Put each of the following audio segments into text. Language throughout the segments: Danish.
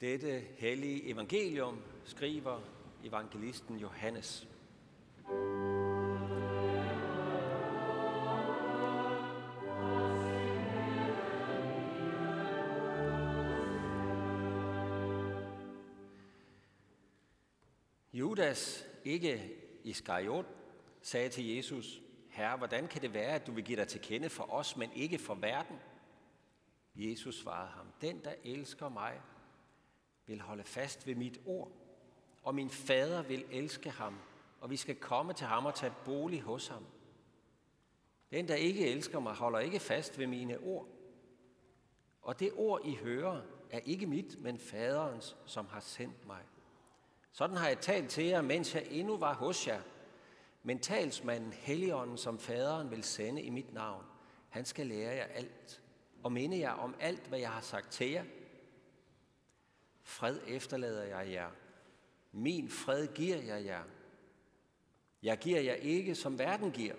Dette hellige evangelium skriver evangelisten Johannes. Judas, ikke Iskariot, sagde til Jesus, Herre, hvordan kan det være, at du vil give dig til kende for os, men ikke for verden? Jesus svarede ham, den, der elsker mig, vil holde fast ved mit ord, og min fader vil elske ham, og vi skal komme til ham og tage bolig hos ham. Den, der ikke elsker mig, holder ikke fast ved mine ord. Og det ord, I hører, er ikke mit, men faderens, som har sendt mig. Sådan har jeg talt til jer, mens jeg endnu var hos jer. Men talsmanden Helligånden, som faderen vil sende i mit navn, han skal lære jer alt og minde jer om alt, hvad jeg har sagt til jer. Fred efterlader jeg jer. Min fred giver jeg jer. Jeg giver jer ikke, som verden giver.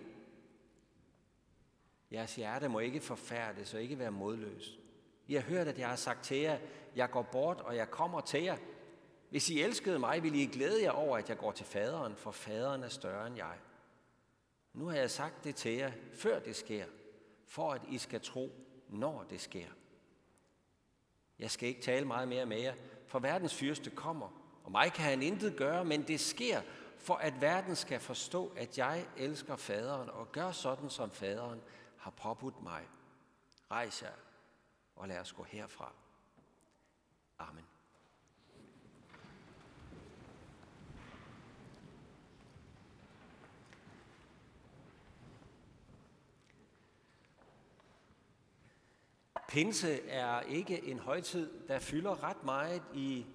Jeres hjerte må ikke forfærdes og ikke være modløs. I har hørt, at jeg har sagt til jer, jeg går bort, og jeg kommer til jer. Hvis I elskede mig, ville I glæde jer over, at jeg går til faderen, for faderen er større end jeg. Nu har jeg sagt det til jer, før det sker, for at I skal tro, når det sker. Jeg skal ikke tale meget mere med jer, for verdens fyrste kommer, og mig kan han intet gøre, men det sker, for at verden skal forstå, at jeg elsker faderen og gør sådan, som faderen har påbudt mig. Rejs jer, og lad os gå herfra. Amen. Pinse er ikke en højtid, der fylder ret meget i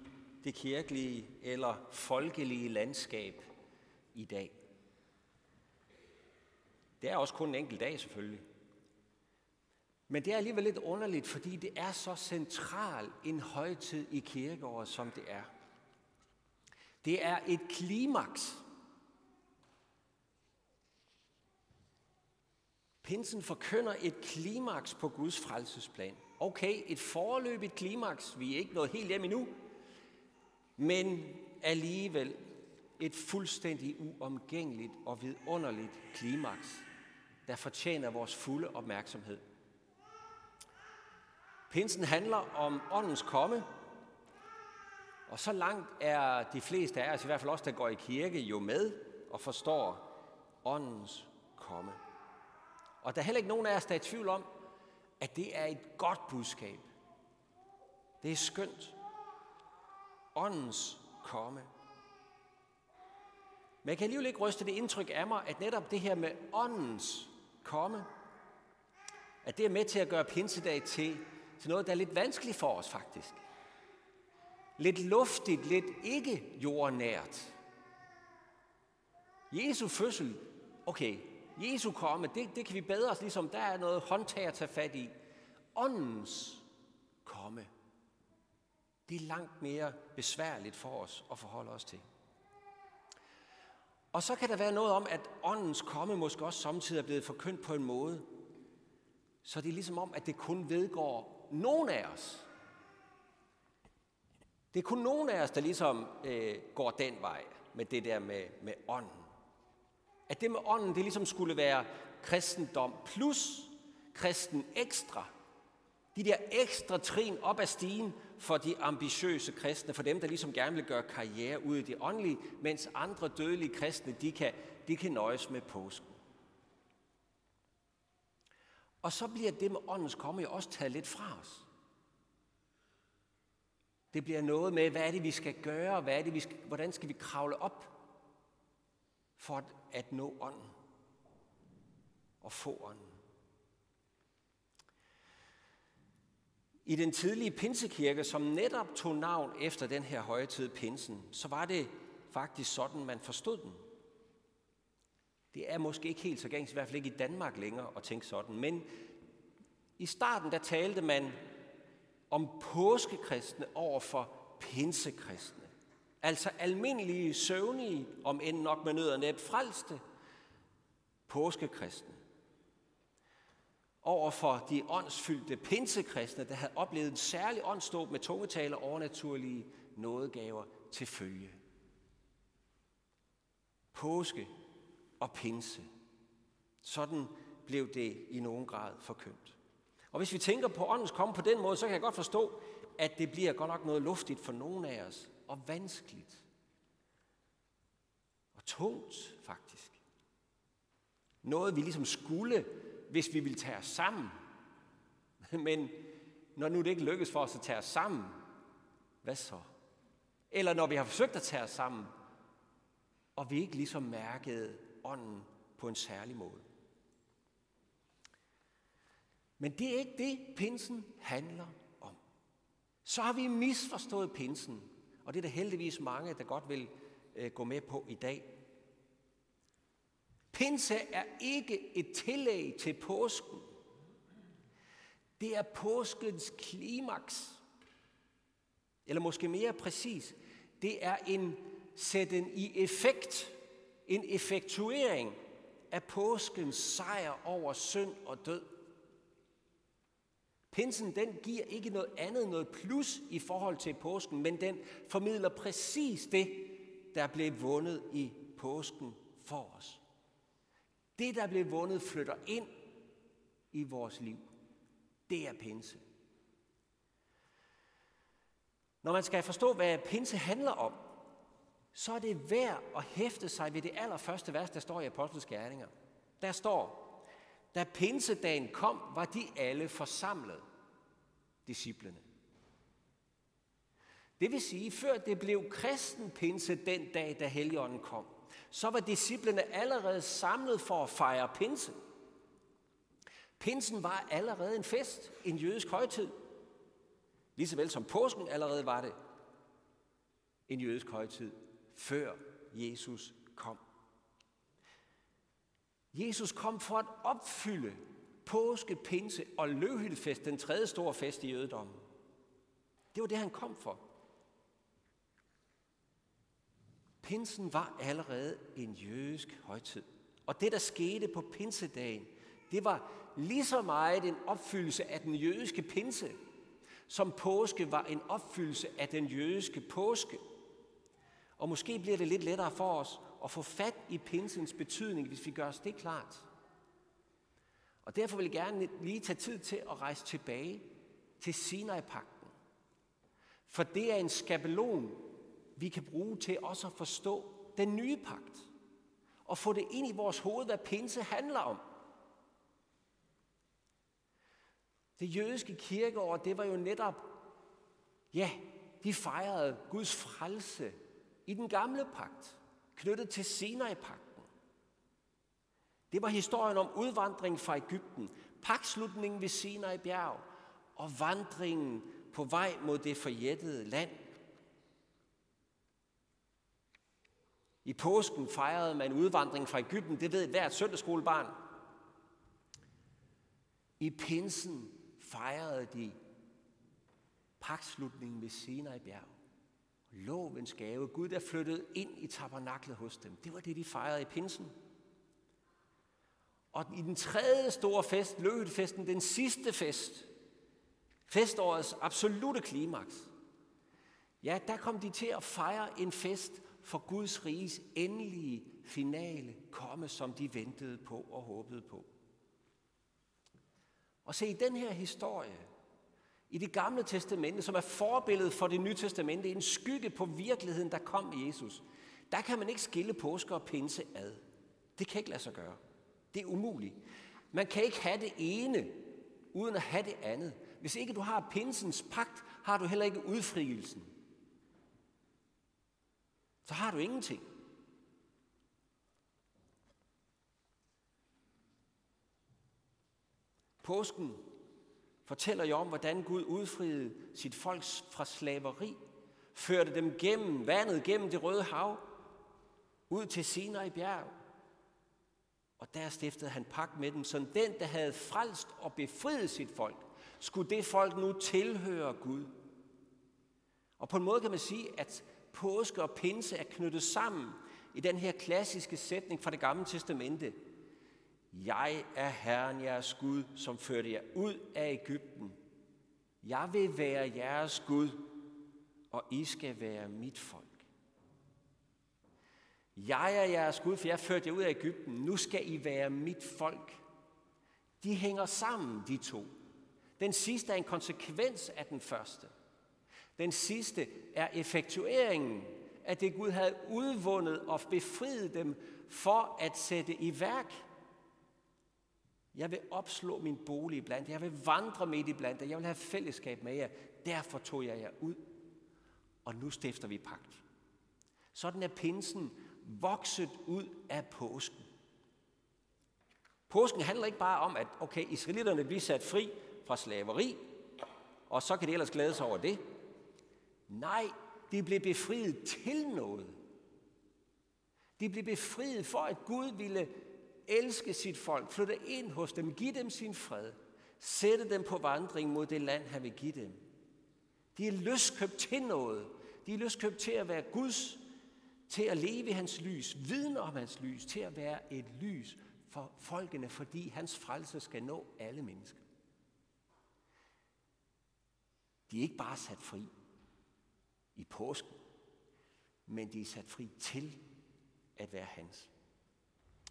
det kirkelige eller folkelige landskab i dag. Det er også kun en enkelt dag selvfølgelig. Men det er alligevel lidt underligt, fordi det er så central en højtid i kirkeåret, som det er. Det er et klimaks. Pinsen forkynder et klimaks på Guds frelsesplan. Okay, et forløbigt klimaks. Vi er ikke nået helt hjem endnu. Men alligevel et fuldstændig uomgængeligt og vidunderligt klimaks, der fortjener vores fulde opmærksomhed. Pinsen handler om åndens komme, og så langt er de fleste af os, i hvert fald også der går i kirke, jo med og forstår åndens komme. Og der er heller ikke nogen af os, der er i tvivl om, at det er et godt budskab. Det er skønt. Åndens komme. Men jeg kan alligevel ikke ryste det indtryk af mig, at netop det her med åndens komme, at det er med til at gøre pinsedag til, til noget, der er lidt vanskeligt for os faktisk. Lidt luftigt, lidt ikke jordnært. Jesu fødsel, okay, Jesu komme, det, det kan vi bedre os ligesom, der er noget håndtag at tage fat i. Åndens komme, det er langt mere besværligt for os at forholde os til. Og så kan der være noget om, at åndens komme måske også samtidig er blevet forkyndt på en måde, så det er ligesom om, at det kun vedgår nogen af os. Det er kun nogen af os, der ligesom øh, går den vej med det der med, med ånden. At det med ånden, det ligesom skulle være kristendom plus kristen ekstra. De der ekstra trin op ad stigen for de ambitiøse kristne, for dem, der ligesom gerne vil gøre karriere ud i det åndelige, mens andre dødelige kristne, de kan, de kan nøjes med påsken. Og så bliver det med åndens komme jo også taget lidt fra os. Det bliver noget med, hvad er det, vi skal gøre, hvad er det, vi skal, hvordan skal vi kravle op for at nå ånden og få ånden. I den tidlige pinsekirke, som netop tog navn efter den her højtid pinsen, så var det faktisk sådan, man forstod den. Det er måske ikke helt så gængs, i hvert fald ikke i Danmark længere at tænke sådan, men i starten der talte man om påskekristne over for pinsekristne. Altså almindelige, søvnige, om end nok med nød og næb frelste, påskekristne. over for de åndsfyldte pinsekristne, der havde oplevet en særlig åndsdåb med tungetale og overnaturlige nådegaver til følge. Påske og pinse. Sådan blev det i nogen grad forkyndt. Og hvis vi tænker på åndens komme på den måde, så kan jeg godt forstå, at det bliver godt nok noget luftigt for nogen af os, og vanskeligt. Og tungt, faktisk. Noget, vi ligesom skulle, hvis vi ville tage os sammen. Men når nu det ikke lykkes for os at tage os sammen, hvad så? Eller når vi har forsøgt at tage os sammen, og vi ikke ligesom mærkede ånden på en særlig måde. Men det er ikke det, pinsen handler om. Så har vi misforstået pinsen, og det er der heldigvis mange, der godt vil øh, gå med på i dag. Pinse er ikke et tillæg til påsken. Det er påskens klimaks. Eller måske mere præcis, det er en sætten i effekt, en effektuering af påskens sejr over synd og død. Pinsen den giver ikke noget andet, noget plus i forhold til påsken, men den formidler præcis det, der blev vundet i påsken for os. Det, der blev vundet, flytter ind i vores liv. Det er pinse. Når man skal forstå, hvad pinse handler om, så er det værd at hæfte sig ved det allerførste vers, der står i Apostles Gerninger. Der står, da pinsedagen kom, var de alle forsamlet, disciplene. Det vil sige, før det blev kristen pinse den dag, da Helligånden kom, så var disciplene allerede samlet for at fejre pinse. Pinsen var allerede en fest, en jødisk højtid. Ligesåvel som påsken allerede var det en jødisk højtid, før Jesus kom. Jesus kom for at opfylde påske, pinse og løvhyldefest, den tredje store fest i jødedommen. Det var det, han kom for. Pinsen var allerede en jødisk højtid. Og det, der skete på pinsedagen, det var lige så meget en opfyldelse af den jødiske pinse, som påske var en opfyldelse af den jødiske påske. Og måske bliver det lidt lettere for os at få fat i pinsens betydning, hvis vi gør os det klart. Og derfor vil jeg gerne lige tage tid til at rejse tilbage til Sinai-pakten. For det er en skabelon, vi kan bruge til også at forstå den nye pagt. Og få det ind i vores hoved, hvad pinse handler om. Det jødiske kirkeår, det var jo netop, ja, de fejrede Guds frelse i den gamle pagt, knyttet til Sinai-pakten. Det var historien om udvandring fra Ægypten, pakslutningen ved Sinai bjerg og vandringen på vej mod det forjættede land. I påsken fejrede man udvandring fra Ægypten, det ved hvert søndagsskolebarn. I pinsen fejrede de pakslutningen ved Sinai bjerg. Lovens gave, Gud der flyttede ind i tabernaklet hos dem. Det var det, de fejrede i pinsen. Og i den tredje store fest, løbefesten, den sidste fest, festårets absolute klimaks, ja, der kom de til at fejre en fest for Guds riges endelige finale komme, som de ventede på og håbede på. Og se, i den her historie, i det gamle testamente, som er forbilledet for det nye testamente, en skygge på virkeligheden, der kom i Jesus, der kan man ikke skille påske og pinse ad. Det kan ikke lade sig gøre. Det er umuligt. Man kan ikke have det ene, uden at have det andet. Hvis ikke du har pinsens pagt, har du heller ikke udfrielsen. Så har du ingenting. Påsken fortæller jo om, hvordan Gud udfriede sit folk fra slaveri, førte dem gennem vandet, gennem det røde hav, ud til Sinai bjerg. Og der stiftede han pagt med dem, som den, der havde frelst og befriet sit folk, skulle det folk nu tilhøre Gud. Og på en måde kan man sige, at påske og pinse er knyttet sammen i den her klassiske sætning fra det gamle testamente. Jeg er Herren jeres Gud, som førte jer ud af Ægypten. Jeg vil være jeres Gud, og I skal være mit folk. Jeg er jeres Gud, for jeg førte jer ud af Ægypten. Nu skal I være mit folk. De hænger sammen, de to. Den sidste er en konsekvens af den første. Den sidste er effektueringen af det, Gud havde udvundet og befriet dem for at sætte i værk. Jeg vil opslå min bolig blandt Jeg vil vandre midt i blandt Jeg vil have fællesskab med jer. Derfor tog jeg jer ud. Og nu stifter vi pagt. Sådan er pinsen vokset ud af påsken. Påsken handler ikke bare om, at okay, israelitterne bliver sat fri fra slaveri, og så kan de ellers glæde sig over det. Nej, de blev befriet til noget. De blev befriet for, at Gud ville elske sit folk, flytte ind hos dem, give dem sin fred, sætte dem på vandring mod det land, han vil give dem. De er løskøbt til noget. De er løskøbt til at være Guds, til at leve i hans lys, vidne om hans lys, til at være et lys for folkene, fordi hans frelse skal nå alle mennesker. De er ikke bare sat fri i påsken, men de er sat fri til at være hans.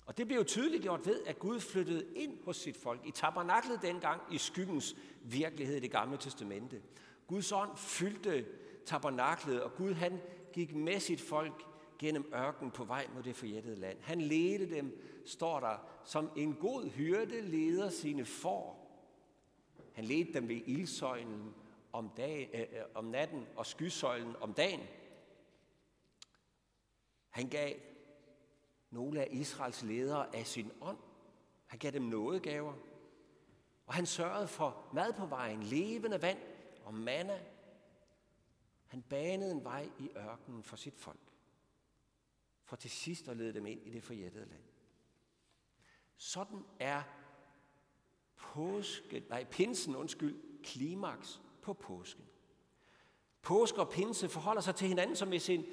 Og det blev jo tydeligt gjort ved, at Gud flyttede ind hos sit folk i tabernaklet dengang i skyggens virkelighed i det gamle testamente. Guds ånd fyldte tabernaklet, og Gud han gik med sit folk gennem ørken på vej mod det forjættede land. Han ledte dem, står der, som en god hyrde leder sine får. Han ledte dem ved ildsøjlen om, dag, øh, øh om natten og skysøjlen om dagen. Han gav nogle af Israels ledere af sin ånd. Han gav dem nådegaver. Og han sørgede for mad på vejen, levende vand og manna. Han banede en vej i ørkenen for sit folk. For til sidst at lede dem ind i det forjættede land. Sådan er påske, nej, pinsen, undskyld, klimaks på påsken. Påske og pinse forholder sig til hinanden, som hvis en,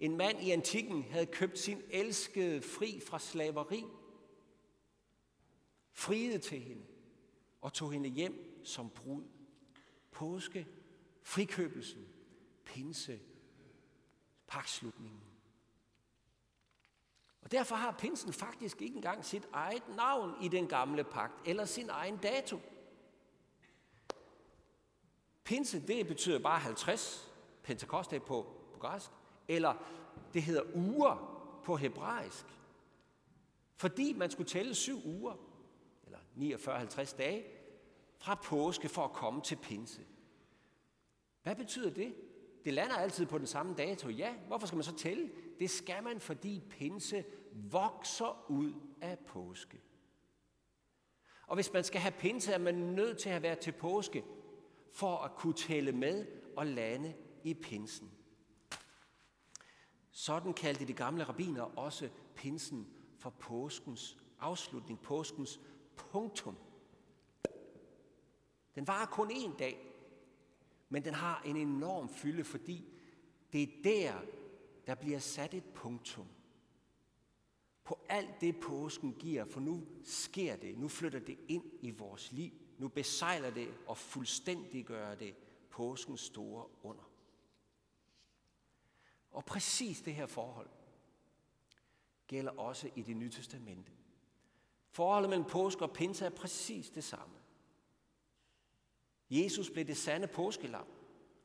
en mand i antikken havde købt sin elskede fri fra slaveri, friede til hende og tog hende hjem som brud. Påske, frikøbelsen, pinse, pakslutningen. Og derfor har pinsen faktisk ikke engang sit eget navn i den gamle pagt, eller sin egen dato. Pinse, det betyder bare 50, Pentekoste på, på græsk, eller det hedder uger på hebraisk. Fordi man skulle tælle syv uger, eller 49-50 dage, fra påske for at komme til pinse. Hvad betyder det? Det lander altid på den samme dato. Ja, hvorfor skal man så tælle? Det skal man, fordi pinse vokser ud af påske. Og hvis man skal have pinse, er man nødt til at have været til påske for at kunne tælle med og lande i pinsen. Sådan kaldte de gamle rabbiner også pinsen for påskens afslutning, påskens punktum. Den var kun en dag, men den har en enorm fylde, fordi det er der, der bliver sat et punktum. På alt det påsken giver, for nu sker det, nu flytter det ind i vores liv. Nu besejler det og fuldstændiggør det påskens store under. Og præcis det her forhold gælder også i det nye testamente. Forholdet mellem påske og pinse er præcis det samme. Jesus blev det sande påskelam.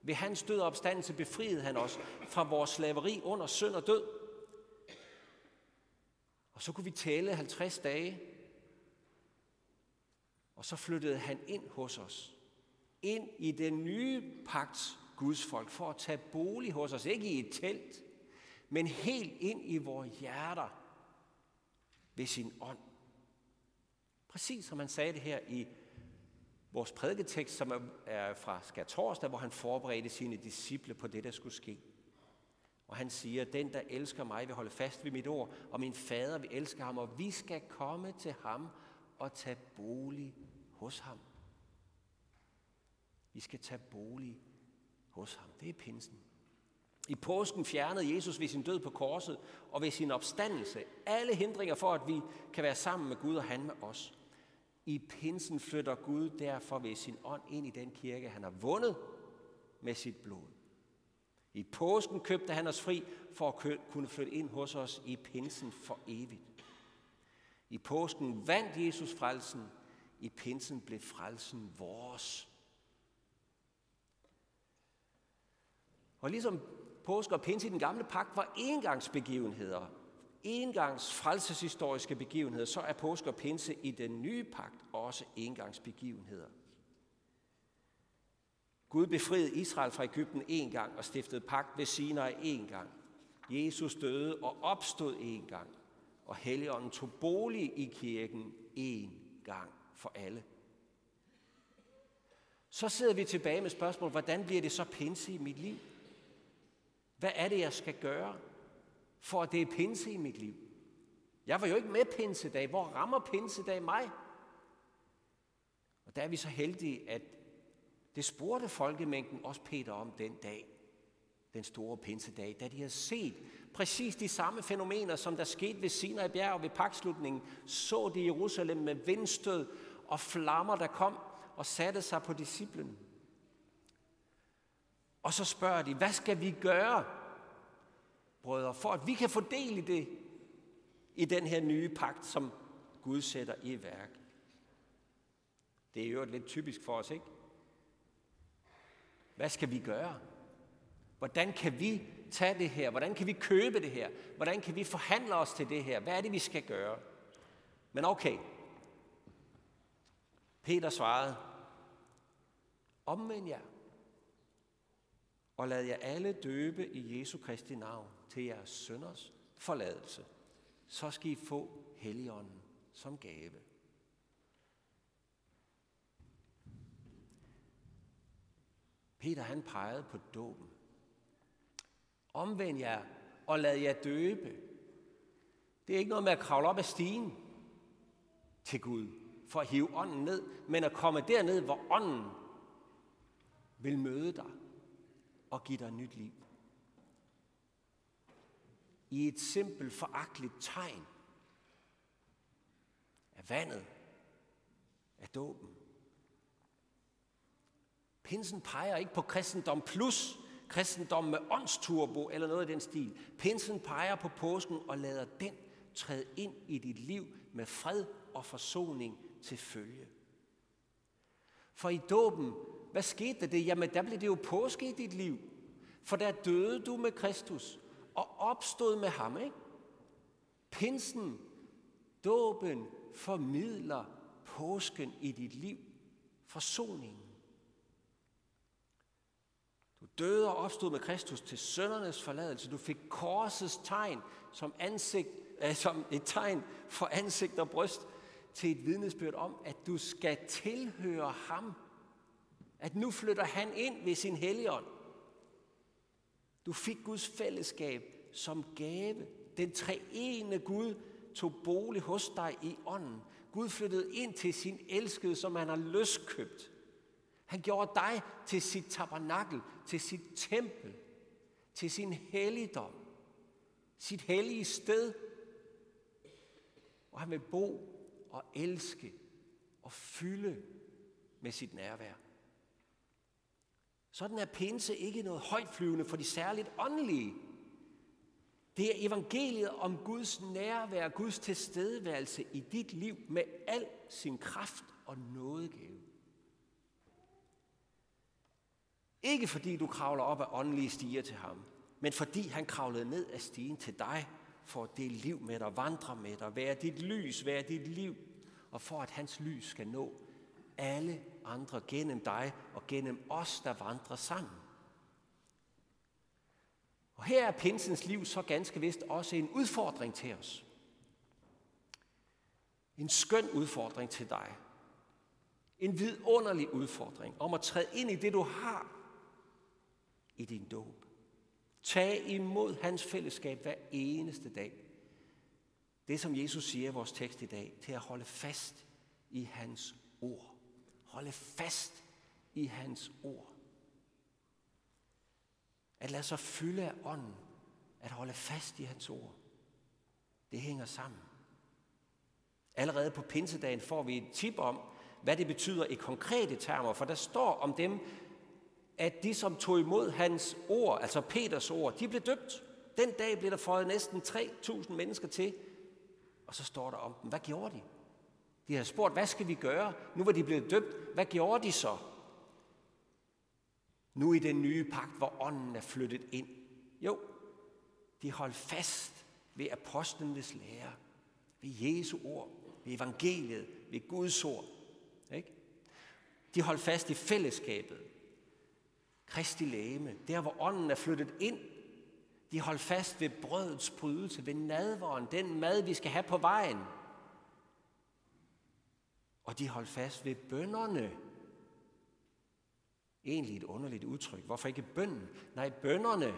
Ved hans død og opstandelse befriede han os fra vores slaveri under synd og død. Og så kunne vi tælle 50 dage, og så flyttede han ind hos os. Ind i den nye pagts Guds folk, for at tage bolig hos os. Ikke i et telt, men helt ind i vores hjerter ved sin ånd. Præcis som han sagde det her i vores prædiketekst, som er fra skærtorsdag, hvor han forberedte sine disciple på det, der skulle ske. Og han siger, den der elsker mig vil holde fast ved mit ord, og min fader vil elske ham, og vi skal komme til ham og tage bolig hos ham. Vi skal tage bolig hos ham. Det er pinsen. I påsken fjernede Jesus ved sin død på korset og ved sin opstandelse alle hindringer for, at vi kan være sammen med Gud og han med os. I pinsen flytter Gud derfor ved sin ånd ind i den kirke, han har vundet med sit blod. I påsken købte han os fri for at kunne flytte ind hos os i pinsen for evigt. I påsken vandt Jesus frelsen. I pinsen blev frelsen vores. Og ligesom påske og pinse i den gamle pagt var engangsbegivenheder, engangs frelseshistoriske begivenheder, så er påske og pinse i den nye pagt også engangsbegivenheder. Gud befriede Israel fra Ægypten en gang og stiftede pagt ved Sinai en gang. Jesus døde og opstod en gang, og Helligånden tog bolig i kirken en gang for alle. Så sidder vi tilbage med spørgsmålet, hvordan bliver det så pinse i mit liv? Hvad er det, jeg skal gøre, for at det er pinse i mit liv? Jeg var jo ikke med pinsedag. Hvor rammer pinsedag mig? Og der er vi så heldige, at det spurgte folkemængden også Peter om den dag, den store pinsedag, da de har set præcis de samme fænomener, som der skete ved Sinai bjerg og ved pakslutningen, så de Jerusalem med vindstød og flammer, der kom og satte sig på disciplen. Og så spørger de, hvad skal vi gøre, brødre, for at vi kan fordele i det, i den her nye pagt, som Gud sætter i værk. Det er jo lidt typisk for os, ikke? Hvad skal vi gøre? Hvordan kan vi tage det her? Hvordan kan vi købe det her? Hvordan kan vi forhandle os til det her? Hvad er det, vi skal gøre? Men okay. Peter svarede, omvend jer og lad jer alle døbe i Jesu Kristi navn til jeres sønders forladelse. Så skal I få Helligånden som gave. Peter han pegede på dåben. Omvend jer og lad jer døbe. Det er ikke noget med at kravle op ad stigen til Gud for at hive ånden ned, men at komme derned, hvor ånden vil møde dig og give dig nyt liv. I et simpelt, foragteligt tegn af vandet, af dåben. Pinsen peger ikke på kristendom plus kristendom med åndsturbo eller noget af den stil. Pinsen peger på påsken og lader den træde ind i dit liv med fred og forsoning til følge. For i dåben, hvad skete der det? Jamen, der blev det jo påske i dit liv. For der døde du med Kristus og opstod med ham, ikke? Pinsen, dåben, formidler påsken i dit liv. Forsoningen. Du døde og opstod med Kristus til søndernes forladelse. Du fik korsets tegn som, ansigt, äh, som et tegn for ansigt og bryst til et vidnesbyrd om, at du skal tilhøre ham. At nu flytter han ind ved sin helligånd. Du fik Guds fællesskab som gave. Den treene Gud tog bolig hos dig i ånden. Gud flyttede ind til sin elskede, som han har løskøbt. Han gjorde dig til sit tabernakel, til sit tempel, til sin helligdom, sit hellige sted. Og han vil bo og elske og fylde med sit nærvær. Sådan er pinse ikke noget højtflyvende for de særligt åndelige. Det er evangeliet om Guds nærvær, Guds tilstedeværelse i dit liv med al sin kraft og nådegave. Ikke fordi du kravler op af åndelige stiger til ham, men fordi han kravlede ned af stigen til dig, for at dele liv med dig, vandre med dig, være dit lys, være dit liv, og for at hans lys skal nå alle andre gennem dig og gennem os, der vandrer sammen. Og her er pinsens liv så ganske vist også en udfordring til os. En skøn udfordring til dig. En vidunderlig udfordring om at træde ind i det, du har i din dåb. Tag imod hans fællesskab hver eneste dag. Det, som Jesus siger i vores tekst i dag, til at holde fast i hans ord. Holde fast i hans ord. At lade sig fylde af ånden. At holde fast i hans ord. Det hænger sammen. Allerede på pinsedagen får vi et tip om, hvad det betyder i konkrete termer, for der står om dem, at de, som tog imod hans ord, altså Peters ord, de blev døbt. Den dag blev der fået næsten 3.000 mennesker til, og så står der om dem. Hvad gjorde de? De har spurgt, hvad skal vi gøre? Nu var de blevet døbt. Hvad gjorde de så? Nu i den nye pagt, hvor ånden er flyttet ind. Jo, de holdt fast ved apostlenes lære, ved Jesu ord, ved evangeliet, ved Guds ord. Ikke? De holdt fast i fællesskabet, Kristi læme, der hvor ånden er flyttet ind. De holdt fast ved brødets brydelse, ved nadvåren, den mad, vi skal have på vejen. Og de holdt fast ved bønderne. Egentlig et underligt udtryk. Hvorfor ikke bønden? Nej, bønderne.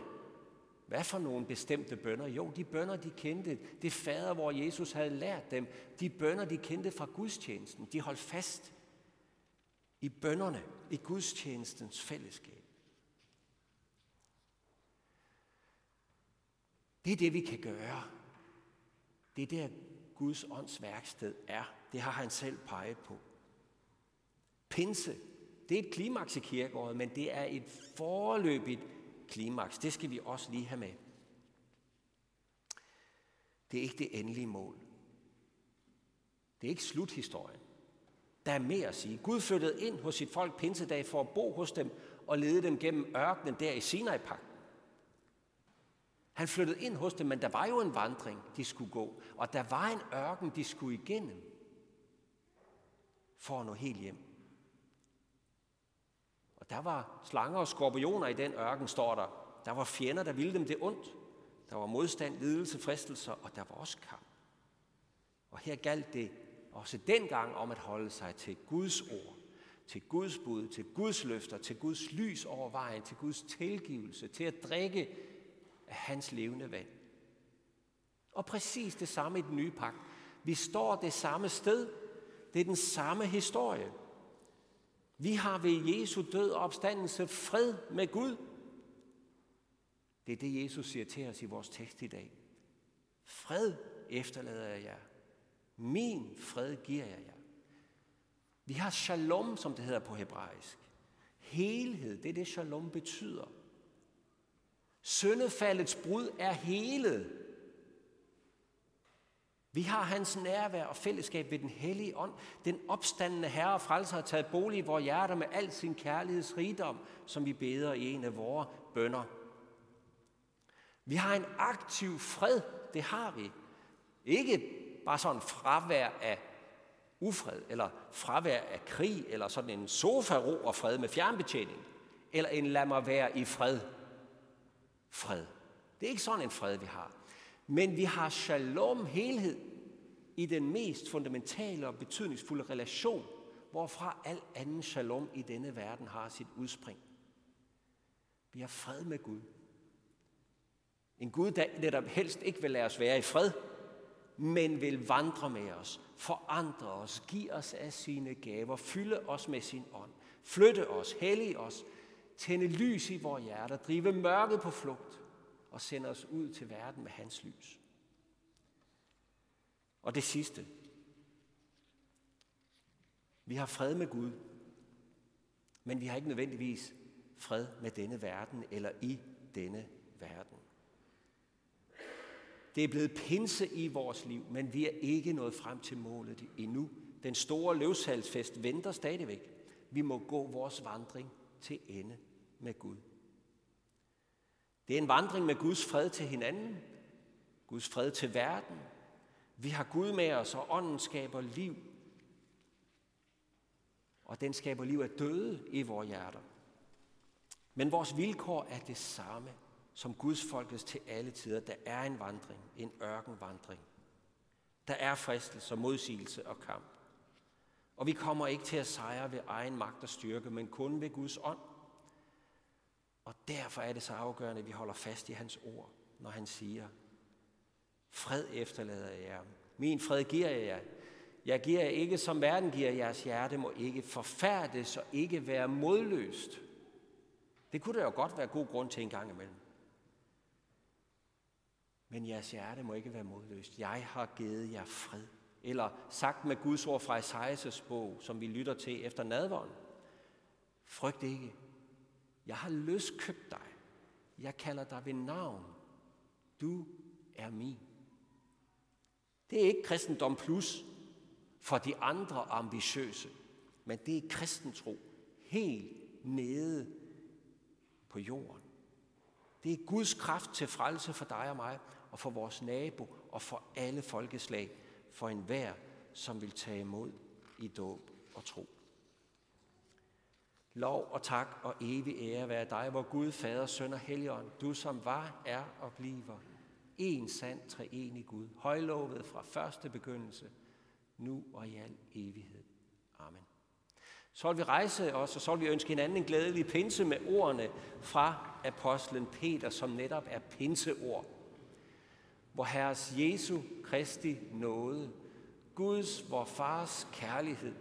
Hvad for nogle bestemte bønder? Jo, de bønder, de kendte. Det fader, hvor Jesus havde lært dem. De bønder, de kendte fra gudstjenesten. De holdt fast i bønderne, i gudstjenestens fællesskab. Det er det, vi kan gøre. Det er der, Guds ånds værksted er. Det har han selv peget på. Pinse, det er et klimaks i kirkeåret, men det er et forløbigt klimaks. Det skal vi også lige have med. Det er ikke det endelige mål. Det er ikke sluthistorien. Der er mere at sige. Gud flyttede ind hos sit folk pinsedag for at bo hos dem og lede dem gennem ørkenen der i sinai -pakt. Han flyttede ind hos dem, men der var jo en vandring, de skulle gå. Og der var en ørken, de skulle igennem for at nå helt hjem. Og der var slanger og skorpioner i den ørken, står der. Der var fjender, der ville dem det ondt. Der var modstand, lidelse, fristelser, og der var også kamp. Og her galt det også dengang om at holde sig til Guds ord, til Guds bud, til Guds løfter, til Guds lys over vejen, til Guds tilgivelse, til at drikke af hans levende vand. Og præcis det samme i den nye pagt. Vi står det samme sted. Det er den samme historie. Vi har ved Jesu død og opstandelse fred med Gud. Det er det, Jesus siger til os i vores tekst i dag. Fred efterlader jeg jer. Min fred giver jeg jer. Vi har shalom, som det hedder på hebraisk. Helhed, det er det, shalom betyder. Søndefaldets brud er helet. Vi har hans nærvær og fællesskab ved den hellige ånd. Den opstandende herre og frelser har taget bolig i vores hjerter med al sin kærlighedsrigdom, som vi beder i en af vores bønder. Vi har en aktiv fred, det har vi. Ikke bare sådan fravær af ufred, eller fravær af krig, eller sådan en sofa-ro og fred med fjernbetjening, eller en lad mig være i fred fred. Det er ikke sådan en fred, vi har. Men vi har shalom, helhed, i den mest fundamentale og betydningsfulde relation, hvorfra al anden shalom i denne verden har sit udspring. Vi har fred med Gud. En Gud, der netop helst ikke vil lade os være i fred, men vil vandre med os, forandre os, give os af sine gaver, fylde os med sin ånd, flytte os, hellige os, tænde lys i vores hjerter, drive mørket på flugt og sender os ud til verden med hans lys. Og det sidste. Vi har fred med Gud, men vi har ikke nødvendigvis fred med denne verden eller i denne verden. Det er blevet pinse i vores liv, men vi er ikke nået frem til målet endnu. Den store løvsalgsfest venter stadigvæk. Vi må gå vores vandring til ende med Gud. Det er en vandring med Guds fred til hinanden, Guds fred til verden. Vi har Gud med os, og ånden skaber liv. Og den skaber liv af døde i vores hjerter. Men vores vilkår er det samme som Guds folkets til alle tider. Der er en vandring, en ørkenvandring. Der er fristelse, modsigelse og kamp. Og vi kommer ikke til at sejre ved egen magt og styrke, men kun ved Guds ånd. Og derfor er det så afgørende, at vi holder fast i hans ord, når han siger, fred efterlader jeg jer. Min fred giver jeg jer. Jeg giver jer ikke, som verden giver jeres hjerte, må ikke forfærdes og ikke være modløst. Det kunne der jo godt være god grund til en gang imellem. Men jeres hjerte må ikke være modløst. Jeg har givet jer fred. Eller sagt med Guds ord fra Esajas bog, som vi lytter til efter nadvånd. Frygt ikke. Jeg har løskøbt dig. Jeg kalder dig ved navn. Du er min. Det er ikke kristendom plus for de andre ambitiøse, men det er kristentro helt nede på jorden. Det er Guds kraft til frelse for dig og mig, og for vores nabo, og for alle folkeslag, for enhver, som vil tage imod i dåb og tro. Lov og tak og evig ære være dig, hvor Gud, Fader, Søn og Helligånd, du som var, er og bliver, en sand treenig Gud, højlovet fra første begyndelse, nu og i al evighed. Amen. Så vil vi rejse os, og så vil vi ønske hinanden en glædelig pinse med ordene fra apostlen Peter, som netop er pinseord. Hvor Herres Jesu Kristi nåde, Guds, vor Fars kærlighed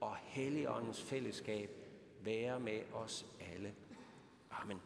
og Helligåndens fællesskab være med os alle. Amen.